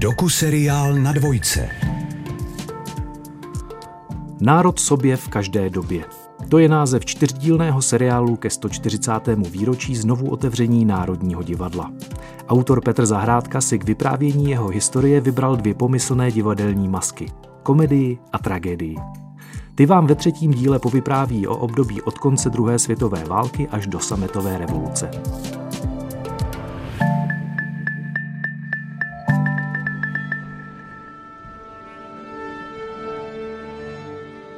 Doku-seriál na dvojce. Národ sobě v každé době. To je název čtyřdílného seriálu ke 140. výročí znovu otevření Národního divadla. Autor Petr Zahrádka si k vyprávění jeho historie vybral dvě pomyslné divadelní masky. Komedii a tragédii. Ty vám ve třetím díle povypráví o období od konce druhé světové války až do sametové revoluce.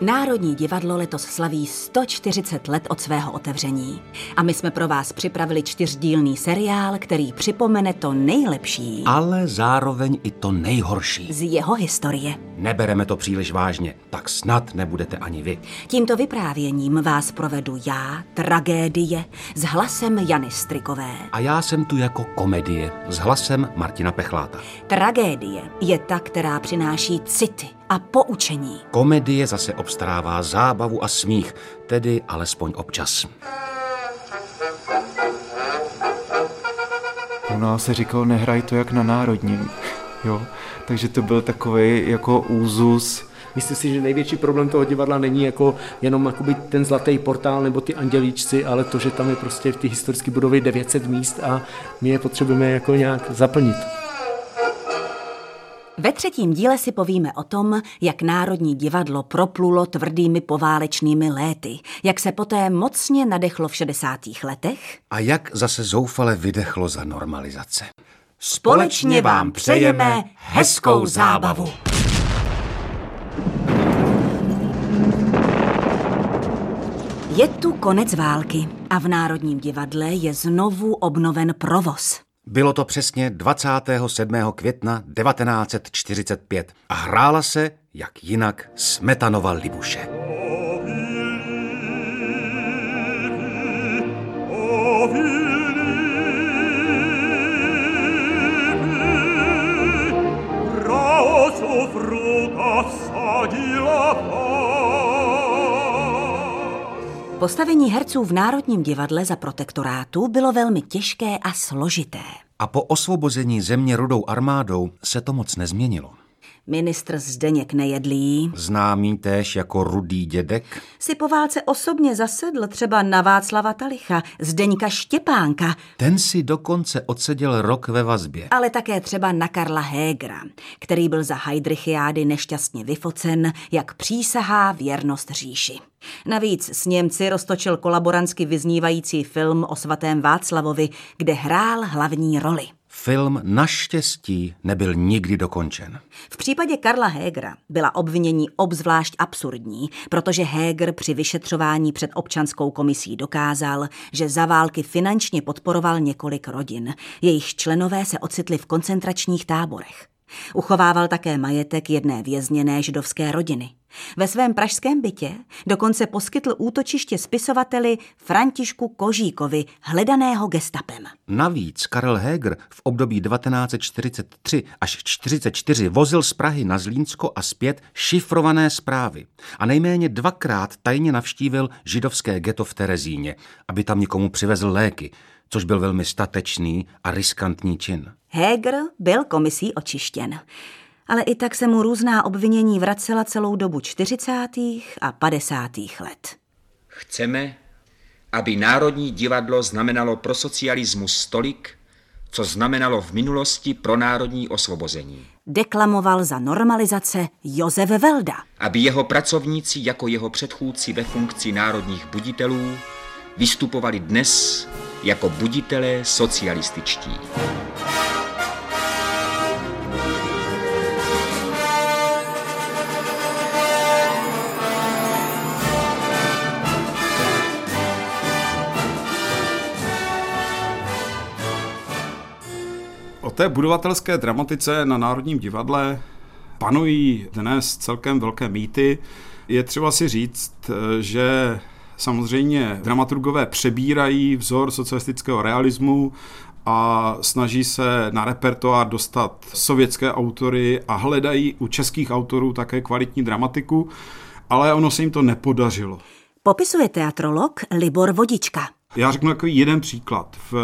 Národní divadlo letos slaví 140 let od svého otevření. A my jsme pro vás připravili čtyřdílný seriál, který připomene to nejlepší Ale zároveň i to nejhorší. z jeho historie. Nebereme to příliš vážně, tak snad nebudete ani vy. Tímto vyprávěním vás provedu já, tragédie, s hlasem Jany Strikové. A já jsem tu jako komedie s hlasem Martina Pechláta. Tragédie je ta, která přináší city a poučení. Komedie zase obstarává zábavu a smích, tedy alespoň občas. U nás se říkalo, nehraj to jak na národním. Jo? Takže to byl takový jako úzus. Myslím si, že největší problém toho divadla není jako jenom jakoby ten zlatý portál nebo ty andělíčci, ale to, že tam je prostě v té historické budově 900 míst a my je potřebujeme jako nějak zaplnit. Ve třetím díle si povíme o tom, jak Národní divadlo proplulo tvrdými poválečnými léty, jak se poté mocně nadechlo v 60. letech. A jak zase zoufale vydechlo za normalizace. Společně vám přejeme hezkou zábavu. Je tu konec války a v Národním divadle je znovu obnoven provoz. Bylo to přesně 27. května 1945 a hrála se, jak jinak, Smetanova Libuše. Postavení herců v Národním divadle za protektorátu bylo velmi těžké a složité. A po osvobození země rudou armádou se to moc nezměnilo. Ministr Zdeněk Nejedlý Známý též jako Rudý dědek, si po válce osobně zasedl třeba na Václava Talicha, Zdeňka Štěpánka, ten si dokonce odseděl rok ve vazbě. ale také třeba na Karla Hégera, který byl za Heidrichiády nešťastně vyfocen, jak přísahá věrnost říši. Navíc s Němci roztočil kolaborantsky vyznívající film o svatém Václavovi, kde hrál hlavní roli. Film naštěstí nebyl nikdy dokončen. V případě Karla Hégera byla obvinění obzvlášť absurdní, protože Héger při vyšetřování před občanskou komisí dokázal, že za války finančně podporoval několik rodin. Jejich členové se ocitli v koncentračních táborech. Uchovával také majetek jedné vězněné židovské rodiny. Ve svém pražském bytě dokonce poskytl útočiště spisovateli Františku Kožíkovi, hledaného gestapem. Navíc Karel Heger v období 1943 až 1944 vozil z Prahy na Zlínsko a zpět šifrované zprávy a nejméně dvakrát tajně navštívil židovské ghetto v Terezíně, aby tam někomu přivezl léky, což byl velmi statečný a riskantní čin. Heger byl komisí očištěn. Ale i tak se mu různá obvinění vracela celou dobu 40. a 50. let. Chceme, aby Národní divadlo znamenalo pro socialismus tolik, co znamenalo v minulosti pro národní osvobození. Deklamoval za normalizace Josef Velda. Aby jeho pracovníci jako jeho předchůdci ve funkci národních buditelů vystupovali dnes jako buditelé socialističtí. O té budovatelské dramatice na Národním divadle panují dnes celkem velké mýty. Je třeba si říct, že samozřejmě dramaturgové přebírají vzor socialistického realismu a snaží se na repertoár dostat sovětské autory a hledají u českých autorů také kvalitní dramatiku, ale ono se jim to nepodařilo. Popisuje teatrolog Libor Vodička. Já řeknu takový jeden příklad. V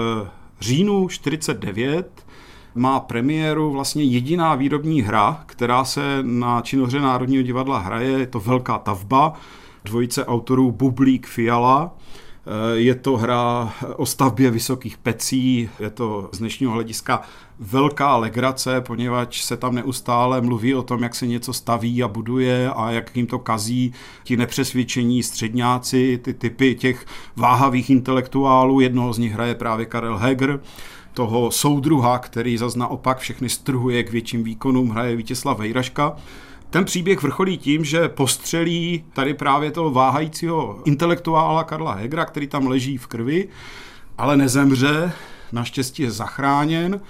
říjnu 49 má premiéru vlastně jediná výrobní hra, která se na činohře Národního divadla hraje, je to Velká tavba, dvojice autorů Bublík Fiala. Eh, je to hra o stavbě vysokých pecí, je to z dnešního hlediska velká legrace, poněvadž se tam neustále mluví o tom, jak se něco staví a buduje a jak jim to kazí ti nepřesvědčení středňáci, ty typy těch váhavých intelektuálů. Jednoho z nich hraje právě Karel Heger, toho soudruha, který zas naopak všechny strhuje k větším výkonům, hraje Vítězslav Vejraška. Ten příběh vrcholí tím, že postřelí tady právě toho váhajícího intelektuála Karla Hegra, který tam leží v krvi, ale nezemře, naštěstí je zachráněn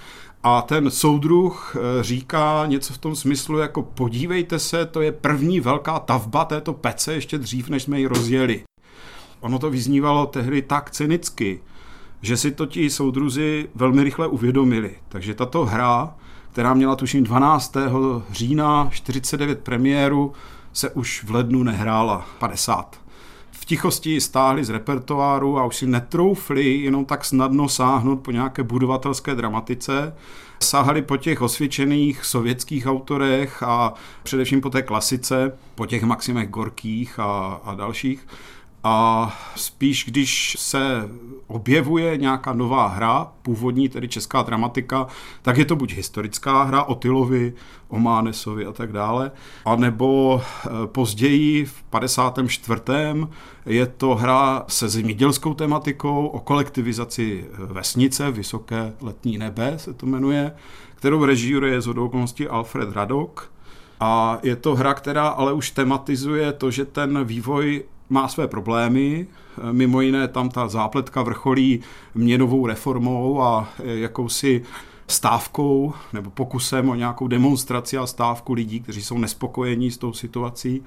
a ten soudruh eh, říká něco v tom smyslu, jako podívejte se, to je první velká tavba této pece ještě dřív, než jsme ji rozjeli. Ono to vyznívalo tehdy tak cynicky, že si to ti soudruzi velmi rychle uvědomili. Takže tato hra, která měla tuším 12. října 49 premiéru, se už v lednu nehrála 50 v tichosti stáhli z repertoáru a už si netroufli jenom tak snadno sáhnout po nějaké budovatelské dramatice. Sáhali po těch osvědčených sovětských autorech a především po té klasice, po těch Maximech Gorkých a, a dalších. A spíš, když se objevuje nějaká nová hra, původní tedy česká dramatika, tak je to buď historická hra o Tylovi, o Mánesovi a tak dále, anebo eh, později v 54. je to hra se zemědělskou tematikou o kolektivizaci eh, vesnice, Vysoké letní nebe se to jmenuje, kterou režíruje z okolností Alfred Radok. A je to hra, která ale už tematizuje to, že ten vývoj má své problémy, mimo jiné tam ta zápletka vrcholí měnovou reformou a jakousi stávkou nebo pokusem o nějakou demonstraci a stávku lidí, kteří jsou nespokojení s tou situací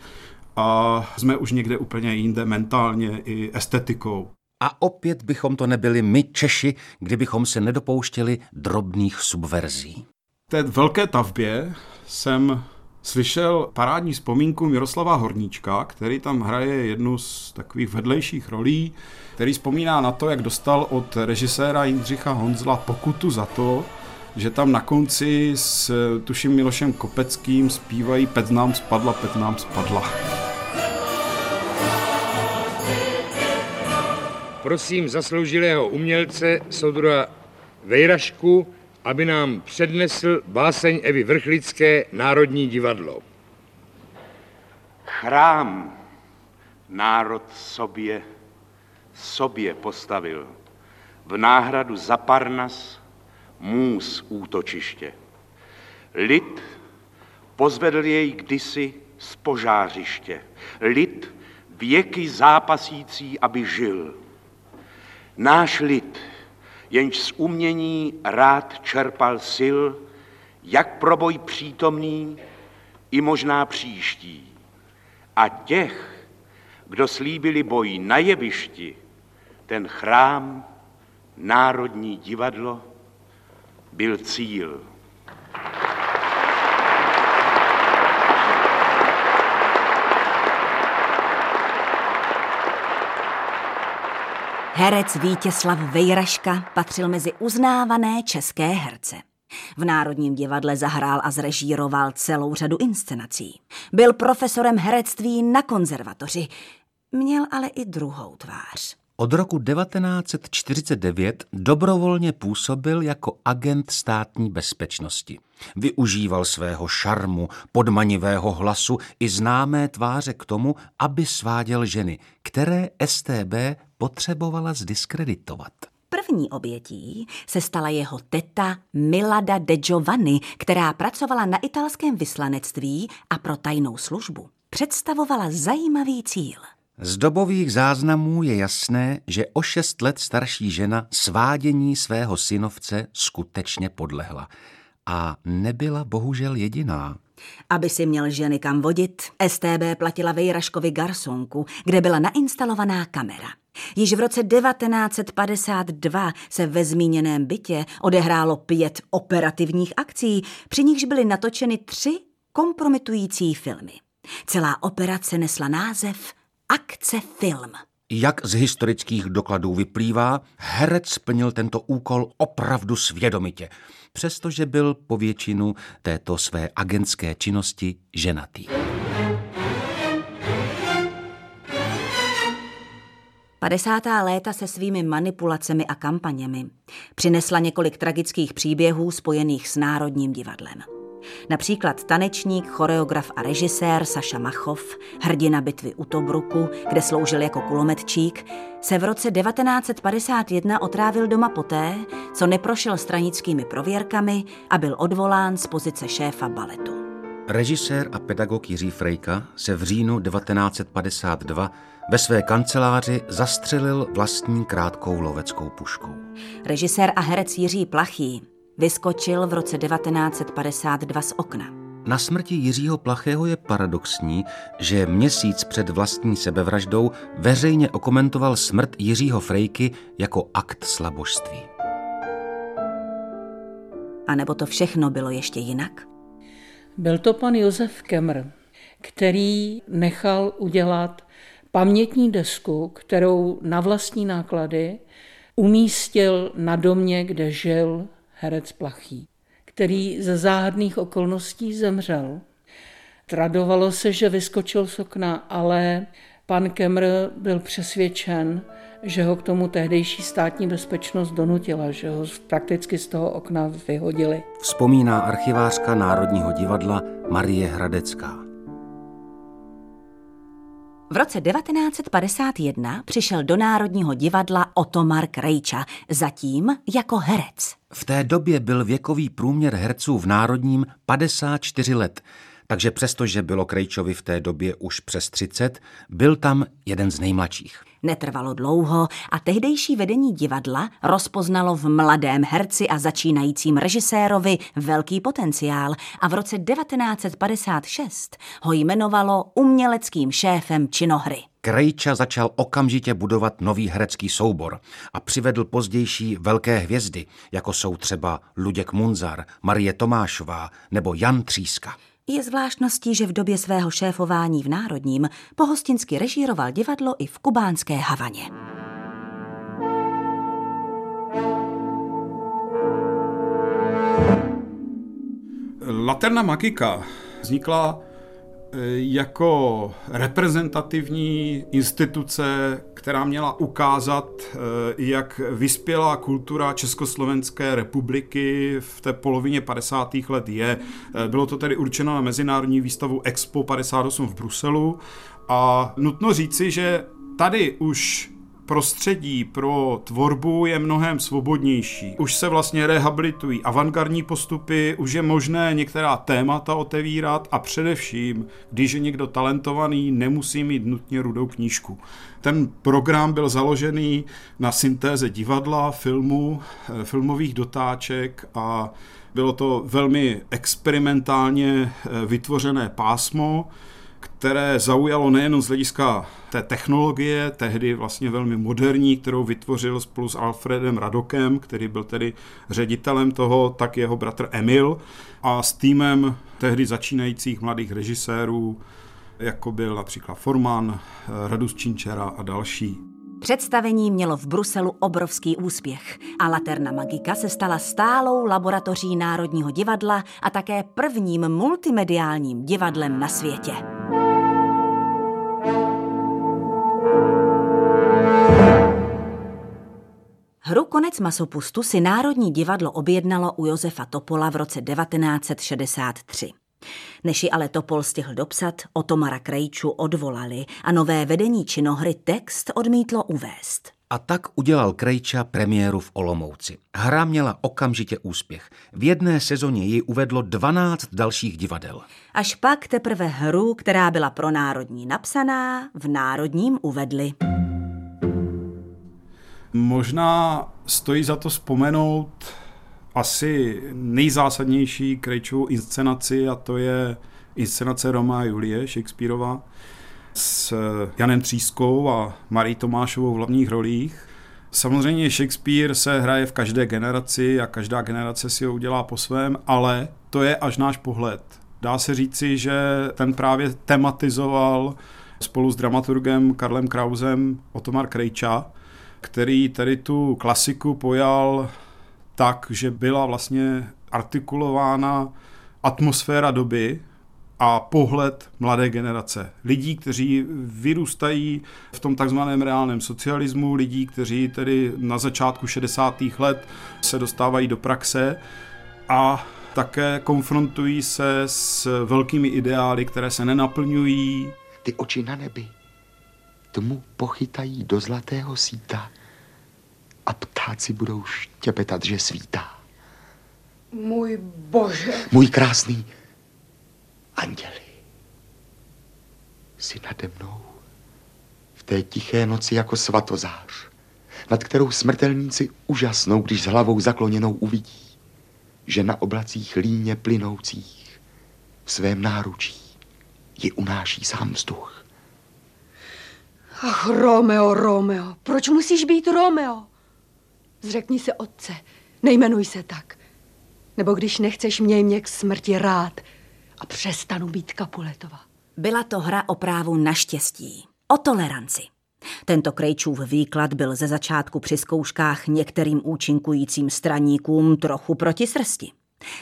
a jsme už někde úplně jinde mentálně i estetikou. A opět bychom to nebyli my Češi, kdybychom se nedopouštěli drobných subverzí. V té velké tavbě jsem slyšel parádní vzpomínku Miroslava Horníčka, který tam hraje jednu z takových vedlejších rolí, který vzpomíná na to, jak dostal od režiséra Jindřicha Honzla pokutu za to, že tam na konci s tuším Milošem Kopeckým zpívají Pec nám spadla, pec nám spadla. Prosím zasloužilého umělce Sodra Vejrašku, aby nám přednesl báseň Evy Vrchlické Národní divadlo. Chrám národ sobě, sobě postavil. V náhradu za Parnas můz útočiště. Lid pozvedl jej kdysi z požářiště. Lid věky zápasící, aby žil. Náš lid jenž z umění rád čerpal sil, jak pro boj přítomný, i možná příští. A těch, kdo slíbili boj na jevišti, ten chrám, Národní divadlo, byl cíl. Herec Vítězslav Vejraška patřil mezi uznávané české herce. V Národním divadle zahrál a zrežíroval celou řadu inscenací. Byl profesorem herectví na konzervatoři. Měl ale i druhou tvář. Od roku 1949 dobrovolně působil jako agent státní bezpečnosti. Využíval svého šarmu, podmanivého hlasu i známé tváře k tomu, aby sváděl ženy, které STB potřebovala zdiskreditovat. První obětí se stala jeho teta Milada de Giovanni, která pracovala na italském vyslanectví a pro tajnou službu představovala zajímavý cíl. Z dobových záznamů je jasné, že o šest let starší žena svádění svého synovce skutečně podlehla. A nebyla bohužel jediná. Aby si měl ženy kam vodit, STB platila Vejraškovi garsonku, kde byla nainstalovaná kamera. Již v roce 1952 se ve zmíněném bytě odehrálo pět operativních akcí, při nichž byly natočeny tři kompromitující filmy. Celá operace nesla název Akce film. Jak z historických dokladů vyplývá, herec splnil tento úkol opravdu svědomitě, přestože byl po většinu této své agentské činnosti ženatý. 50. léta se svými manipulacemi a kampaněmi přinesla několik tragických příběhů spojených s Národním divadlem. Například tanečník, choreograf a režisér Saša Machov, hrdina bitvy u Tobruku, kde sloužil jako kulometčík, se v roce 1951 otrávil doma poté, co neprošel stranickými prověrkami a byl odvolán z pozice šéfa baletu. Režisér a pedagog Jiří Frejka se v říjnu 1952 ve své kanceláři zastřelil vlastní krátkou loveckou puškou. Režisér a herec Jiří Plachý vyskočil v roce 1952 z okna. Na smrti Jiřího Plachého je paradoxní, že měsíc před vlastní sebevraždou veřejně okomentoval smrt Jiřího Frejky jako akt slabožství. A nebo to všechno bylo ještě jinak? Byl to pan Josef Kemr, který nechal udělat pamětní desku, kterou na vlastní náklady umístil na domě, kde žil herec Plachý, který ze záhadných okolností zemřel. Tradovalo se, že vyskočil z okna, ale pan Kemr byl přesvědčen, že ho k tomu tehdejší státní bezpečnost donutila, že ho prakticky z toho okna vyhodili. Vzpomíná archivářka Národního divadla Marie Hradecká. V roce 1951 přišel do Národního divadla Otomar Krejča, zatím jako herec. V té době byl věkový průměr herců v Národním 54 let, takže přestože bylo Krejčovi v té době už přes 30, byl tam jeden z nejmladších. Netrvalo dlouho a tehdejší vedení divadla rozpoznalo v mladém herci a začínajícím režisérovi velký potenciál a v roce 1956 ho jmenovalo uměleckým šéfem činohry. Krejča začal okamžitě budovat nový herecký soubor a přivedl pozdější velké hvězdy, jako jsou třeba Luděk Munzar, Marie Tomášová nebo Jan Tříska. Je zvláštností, že v době svého šéfování v Národním pohostinsky režíroval divadlo i v kubánské Havaně. Laterna Magika vznikla jako reprezentativní instituce, která měla ukázat, eh, jak vyspělá kultura Československé republiky v té polovině 50. let je. Eh, bylo to tedy určeno na mezinárodní výstavu Expo 58 v Bruselu a nutno říci, že tady už prostředí pro tvorbu je mnohem svobodnější. Už se vlastně rehabilitují avantgardní postupy, už je možné některá témata otevírat a především, když je někdo talentovaný, nemusí mít nutně rudou knížku. Ten program byl založený na syntéze divadla, filmu, eh, filmových dotáček a bylo to velmi experimentálně eh, vytvořené pásmo, které zaujalo nejen z hlediska té technologie, tehdy vlastně velmi moderní, kterou vytvořil spolu s Alfredem Radokem, který byl tedy ředitelem toho, tak jeho bratr Emil a s týmem tehdy začínajících mladých režisérů, jako byl například Forman, Radus Činčera a další. Představení mělo v Bruselu obrovský úspěch a Laterna Magika se stala stálou laboratoří Národního divadla a také prvním multimediálním divadlem na světě. Hru Konec masopustu si Národní divadlo objednalo u Josefa Topola v roce 1963. Než ji ale Topol stihl dopsat, Otomara Krejču odvolali a nové vedení činohry text odmítlo uvést. A tak udělal Krejča premiéru v Olomouci. Hra měla okamžitě úspěch. V jedné sezóně ji uvedlo 12 dalších divadel. Až pak teprve hru, která byla pro národní napsaná, v národním uvedli. Možná stojí za to vzpomenout asi nejzásadnější Krejčovou inscenaci a to je inscenace Roma a Julie Shakespeareova s Janem Třískou a Marí Tomášovou v hlavních rolích. Samozřejmě Shakespeare se hraje v každé generaci a každá generace si ho udělá po svém, ale to je až náš pohled. Dá se říci, že ten právě tematizoval spolu s dramaturgem Karlem Krausem Otomar Krejča, který tady tu klasiku pojal tak, že byla vlastně artikulována atmosféra doby, a pohled mladé generace. Lidí, kteří vyrůstají v tom takzvaném reálném socialismu, lidí, kteří tedy na začátku 60. let se dostávají do praxe a také konfrontují se s velkými ideály, které se nenaplňují. Ty oči na nebi tmu pochytají do zlatého síta a ptáci budou štěpetat, že svítá. Můj bože. Můj krásný Anděli, jsi nade mnou v té tiché noci jako svatozář, nad kterou smrtelníci úžasnou, když s hlavou zakloněnou uvidí, že na oblacích líně plynoucích v svém náručí ji unáší sám vzduch. Ach, Romeo, Romeo, proč musíš být Romeo? Zřekni se otce, nejmenuj se tak. Nebo když nechceš, měj mě k smrti rád, a přestanu být Kapuletova. Byla to hra o právu na štěstí, o toleranci. Tento Krejčův výklad byl ze začátku při zkouškách některým účinkujícím straníkům trochu proti srsti.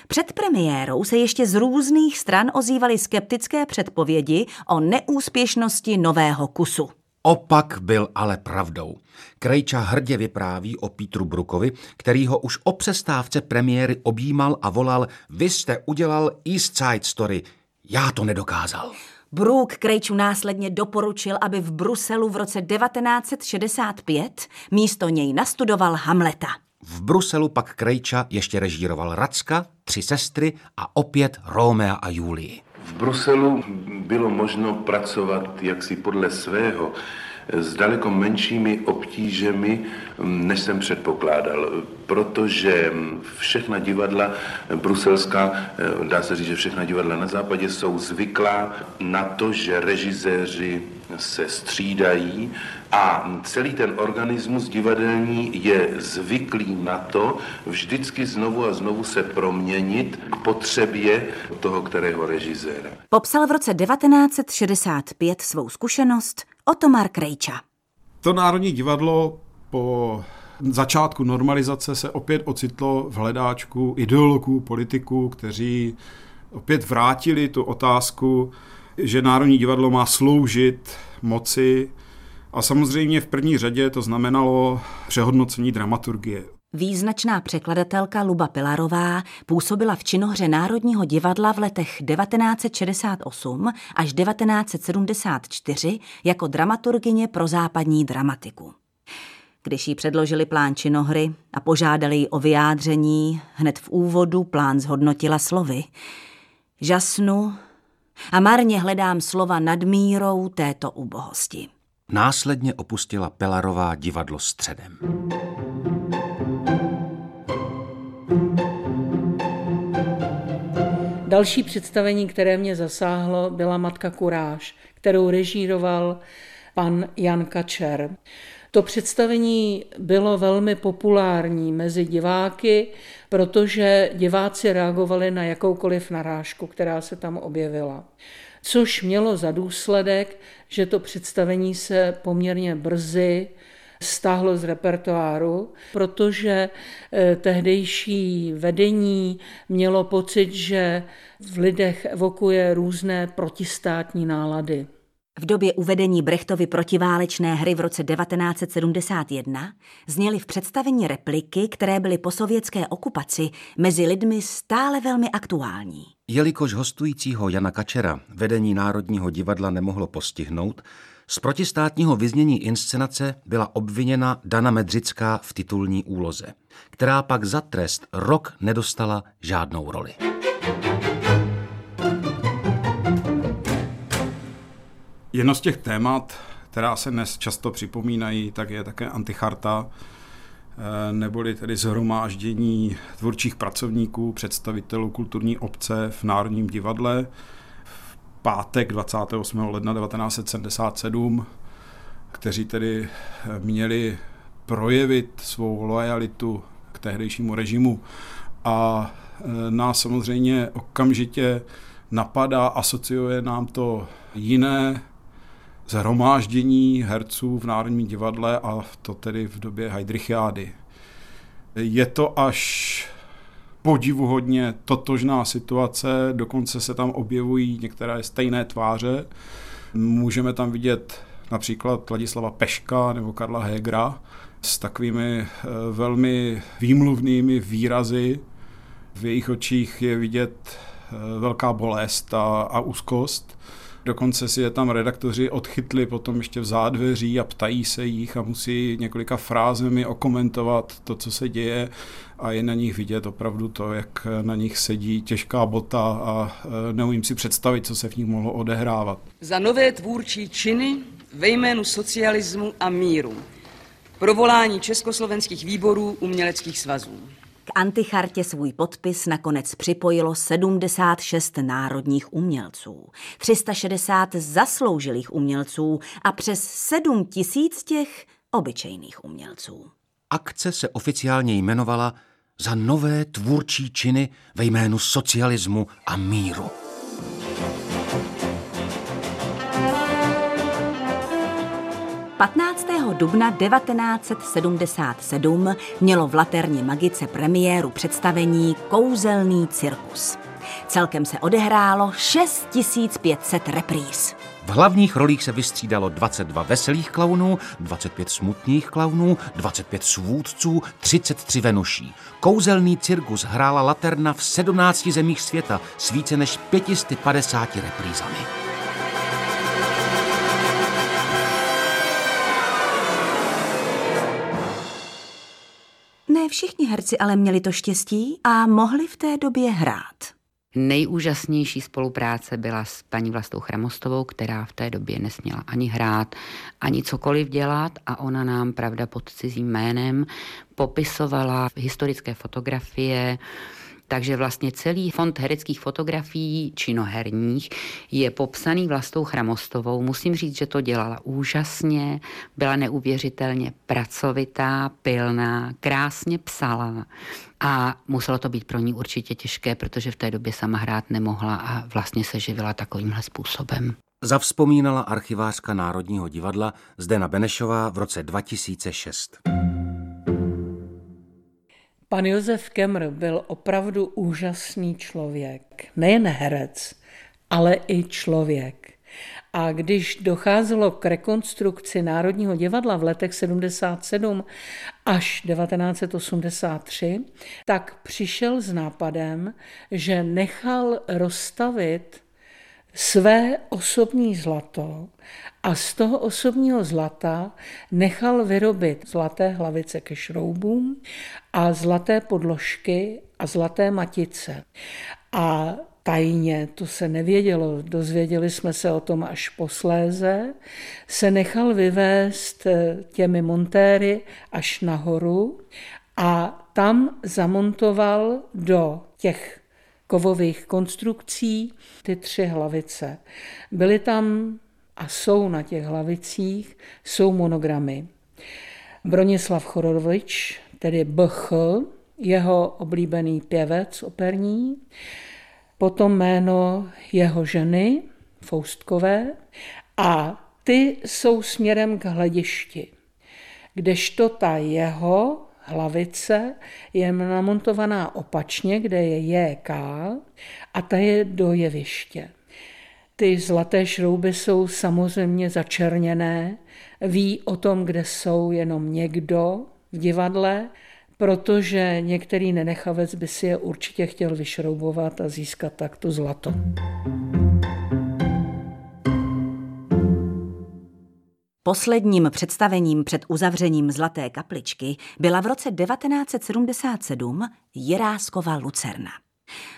Před premiérou se ještě z různých stran ozývaly skeptické předpovědi o neúspěšnosti nového kusu. Opak byl ale pravdou. Krejča hrdě vypráví o Pítru Brukovi, který ho už o přestávce premiéry objímal a volal Vy jste udělal East Side Story, já to nedokázal. Brook Krejču následně doporučil, aby v Bruselu v roce 1965 místo něj nastudoval Hamleta. V Bruselu pak Krejča ještě režíroval Racka, Tři sestry a opět Rómea a Julii. V Bruselu bylo možno pracovat jaksi podle svého s daleko menšími obtížemi, než jsem předpokládal, protože všechna divadla bruselská, dá se říct, že všechna divadla na západě jsou zvyklá na to, že režiséři se střídají a celý ten organismus divadelní je zvyklý na to vždycky znovu a znovu se proměnit k potřebě toho kterého režiséra. Popsal v roce 1965 svou zkušenost Otomar Krejča. To Národní divadlo po začátku normalizace se opět ocitlo v hledáčku ideologů, politiků, kteří opět vrátili tu otázku, že Národní divadlo má sloužit moci a samozřejmě v první řadě to znamenalo přehodnocení dramaturgie. Význačná překladatelka Luba Pilarová působila v činohře Národního divadla v letech 1968 až 1974 jako dramaturgině pro západní dramatiku. Když jí předložili plán činohry a požádali ji o vyjádření, hned v úvodu plán zhodnotila slovy. Žasnu a marně hledám slova nad mírou této ubohosti. Následně opustila Pelarová divadlo středem. Další představení, které mě zasáhlo, byla Matka Kuráž, kterou režíroval pan Jan Kačer. To představení bylo velmi populární mezi diváky, protože diváci reagovali na jakoukoliv narážku, která se tam objevila. Což mělo za důsledek, že to představení se poměrně brzy stáhlo z repertoáru, protože eh, tehdejší vedení mělo pocit, že v lidech evokuje různé protistátní nálady. V době uvedení Brechtovy protiválečné hry v roce 1971 zněly v představení repliky, které byly po sovětské okupaci mezi lidmi stále velmi aktuální. Jelikož hostujícího Jana Kačera vedení Národního divadla nemohlo postihnout, z protistátního vyznění inscenace byla obviněna Dana Medřická v titulní úloze, která pak za trest rok nedostala žádnou roli. Jedno z těch témat, která se dnes často připomínají, tak je také anticharta, eh, neboli tedy zhromáždění tvůrčích pracovníků, představitelů kulturní obce v Národním divadle pátek 28. ledna 1977, kteří tedy eh, měli projevit svou lojalitu k tehdejšímu režimu a eh, nás samozřejmě okamžitě napadá, asociuje nám to jiné zhromáždění herců v Národním divadle a to tedy v době Heidrichiády. Je to až podivuhodně totožná situace, dokonce se tam objevují některé stejné tváře. Můžeme tam vidět například Ladislava Peška nebo Karla Hegra s takovými eh, velmi výmluvnými výrazy. V jejich očích je vidět eh, velká bolest a, a úzkost. Dokonce si je tam redaktoři odchytli potom ještě v zádveří a ptají se jich a musí několika frázemi okomentovat to, co se děje a je na nich vidět opravdu to, jak na nich sedí těžká bota a e, neumím si představit, co se v nich mohlo odehrávat. Za nové tvůrčí činy ve jménu socialismu a míru. Provolání československých výborů uměleckých svazů. K antichartě svůj podpis nakonec připojilo 76 národních umělců, 360 zasloužilých umělců a přes 7 tisíc těch obyčejných umělců. Akce se oficiálně jmenovala za nové tvůrčí činy ve jménu socialismu a míru. 15. dubna 1977 mělo v Laterně Magice premiéru představení Kouzelný cirkus. Celkem se odehrálo 6500 repríz. V hlavních rolích se vystřídalo 22 veselých klaunů, 25 smutných klaunů, 25 svůdců, 33 venuší. Kouzelný cirkus hrála Laterna v 17 zemích světa s více než 550 reprízami. Všichni herci ale měli to štěstí a mohli v té době hrát. Nejúžasnější spolupráce byla s paní Vlastou Chramostovou, která v té době nesměla ani hrát, ani cokoliv dělat a ona nám, pravda, pod cizím jménem popisovala historické fotografie, takže vlastně celý fond hereckých fotografií činoherních je popsaný Vlastou Chramostovou. Musím říct, že to dělala úžasně, byla neuvěřitelně pracovitá, pilná, krásně psala. A muselo to být pro ní určitě těžké, protože v té době sama hrát nemohla a vlastně se živila takovýmhle způsobem. Zavzpomínala archivářka Národního divadla Zdena Benešová v roce 2006. Pan Josef Kemr byl opravdu úžasný člověk. Nejen herec, ale i člověk. A když docházelo k rekonstrukci Národního divadla v letech 77 až 1983, tak přišel s nápadem, že nechal rozstavit své osobní zlato a z toho osobního zlata nechal vyrobit zlaté hlavice ke šroubům a zlaté podložky a zlaté matice. A tajně, to se nevědělo, dozvěděli jsme se o tom až posléze, se nechal vyvést eh, těmi montéry až nahoru a tam zamontoval do těch kovových konstrukcí ty tři hlavice. Byly tam a jsou na těch hlavicích, jsou monogramy. Bronislav Chorovič, tedy BH, jeho oblíbený pěvec operní, potom jméno jeho ženy, Foustkové, a ty jsou směrem k hledišti, kdežto ta jeho hlavice je namontovaná opačně, kde je JK a ta je do jeviště. Ty zlaté šrouby jsou samozřejmě začerněné, ví o tom, kde jsou jenom někdo v divadle, protože některý nenechavec by si je určitě chtěl vyšroubovat a získat takto zlato. Posledním představením před uzavřením Zlaté kapličky byla v roce 1977 Jiráskova Lucerna.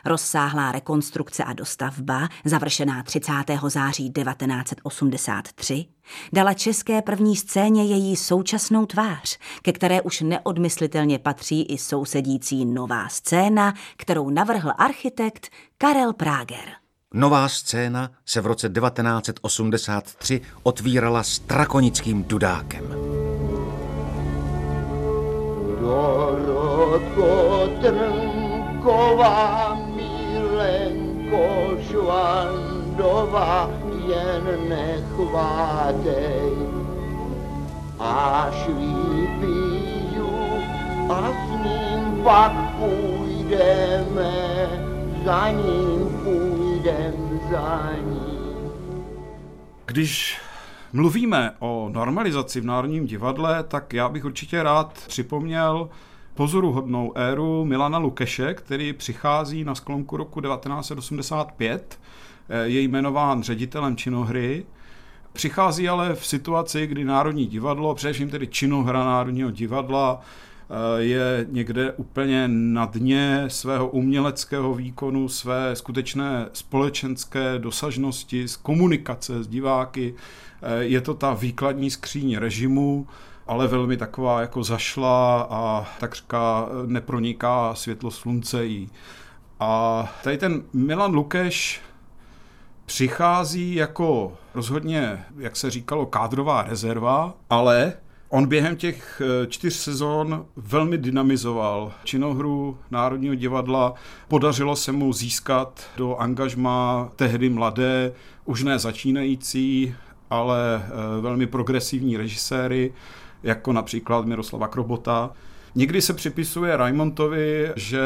Rozsáhlá rekonstrukce a dostavba, završená 30. září 1983, dala české první scéně její současnou tvář, ke které už neodmyslitelně patří i sousedící nová scéna, kterou navrhl architekt Karel Prager. Nová scéna se v roce 1983 otvírala s drakonickým dudákem. Dorotko Trnková, milenko Žvandová, jen nechvátej, až vypiju a s ním pak půjdeme, za ním půjdem za ním. Když mluvíme o normalizaci v Národním divadle, tak já bych určitě rád připomněl pozoruhodnou éru Milana Lukeše, který přichází na sklonku roku 1985, je jmenován ředitelem činohry, Přichází ale v situaci, kdy Národní divadlo, především tedy činohra Národního divadla, je někde úplně na dně svého uměleckého výkonu, své skutečné společenské dosažnosti, z komunikace s diváky. Je to ta výkladní skříň režimu, ale velmi taková jako zašla a tak říká, neproniká světlo slunce jí. A tady ten Milan Lukeš přichází jako rozhodně, jak se říkalo, kádrová rezerva, ale On během těch eh, čtyř sezon velmi dynamizoval činohru Národního divadla. Podařilo se mu získat do angažma tehdy mladé, už ne začínající, ale eh, velmi progresivní režiséry, jako například Miroslava Krobota. Někdy se připisuje Raimontovi, že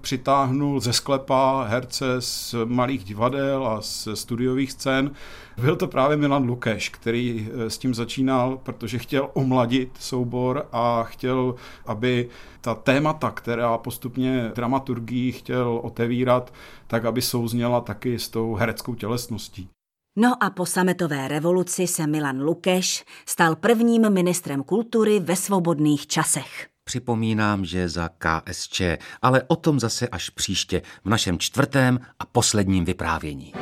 přitáhnul ze sklepa herce z malých divadel a z studiových scén. Byl to právě Milan Lukeš, který eh, s tím začínal, protože chtěl omladit soubor a chtěl, aby ta témata, která postupně dramaturgii chtěl otevírat, tak aby souzněla taky s tou hereckou tělesností. No a po sametové revoluci se Milan Lukeš stal prvním ministrem kultury ve svobodných časech. Připomínám, že za KSČ, ale o tom zase až příště v našem čtvrtém a posledním vyprávění.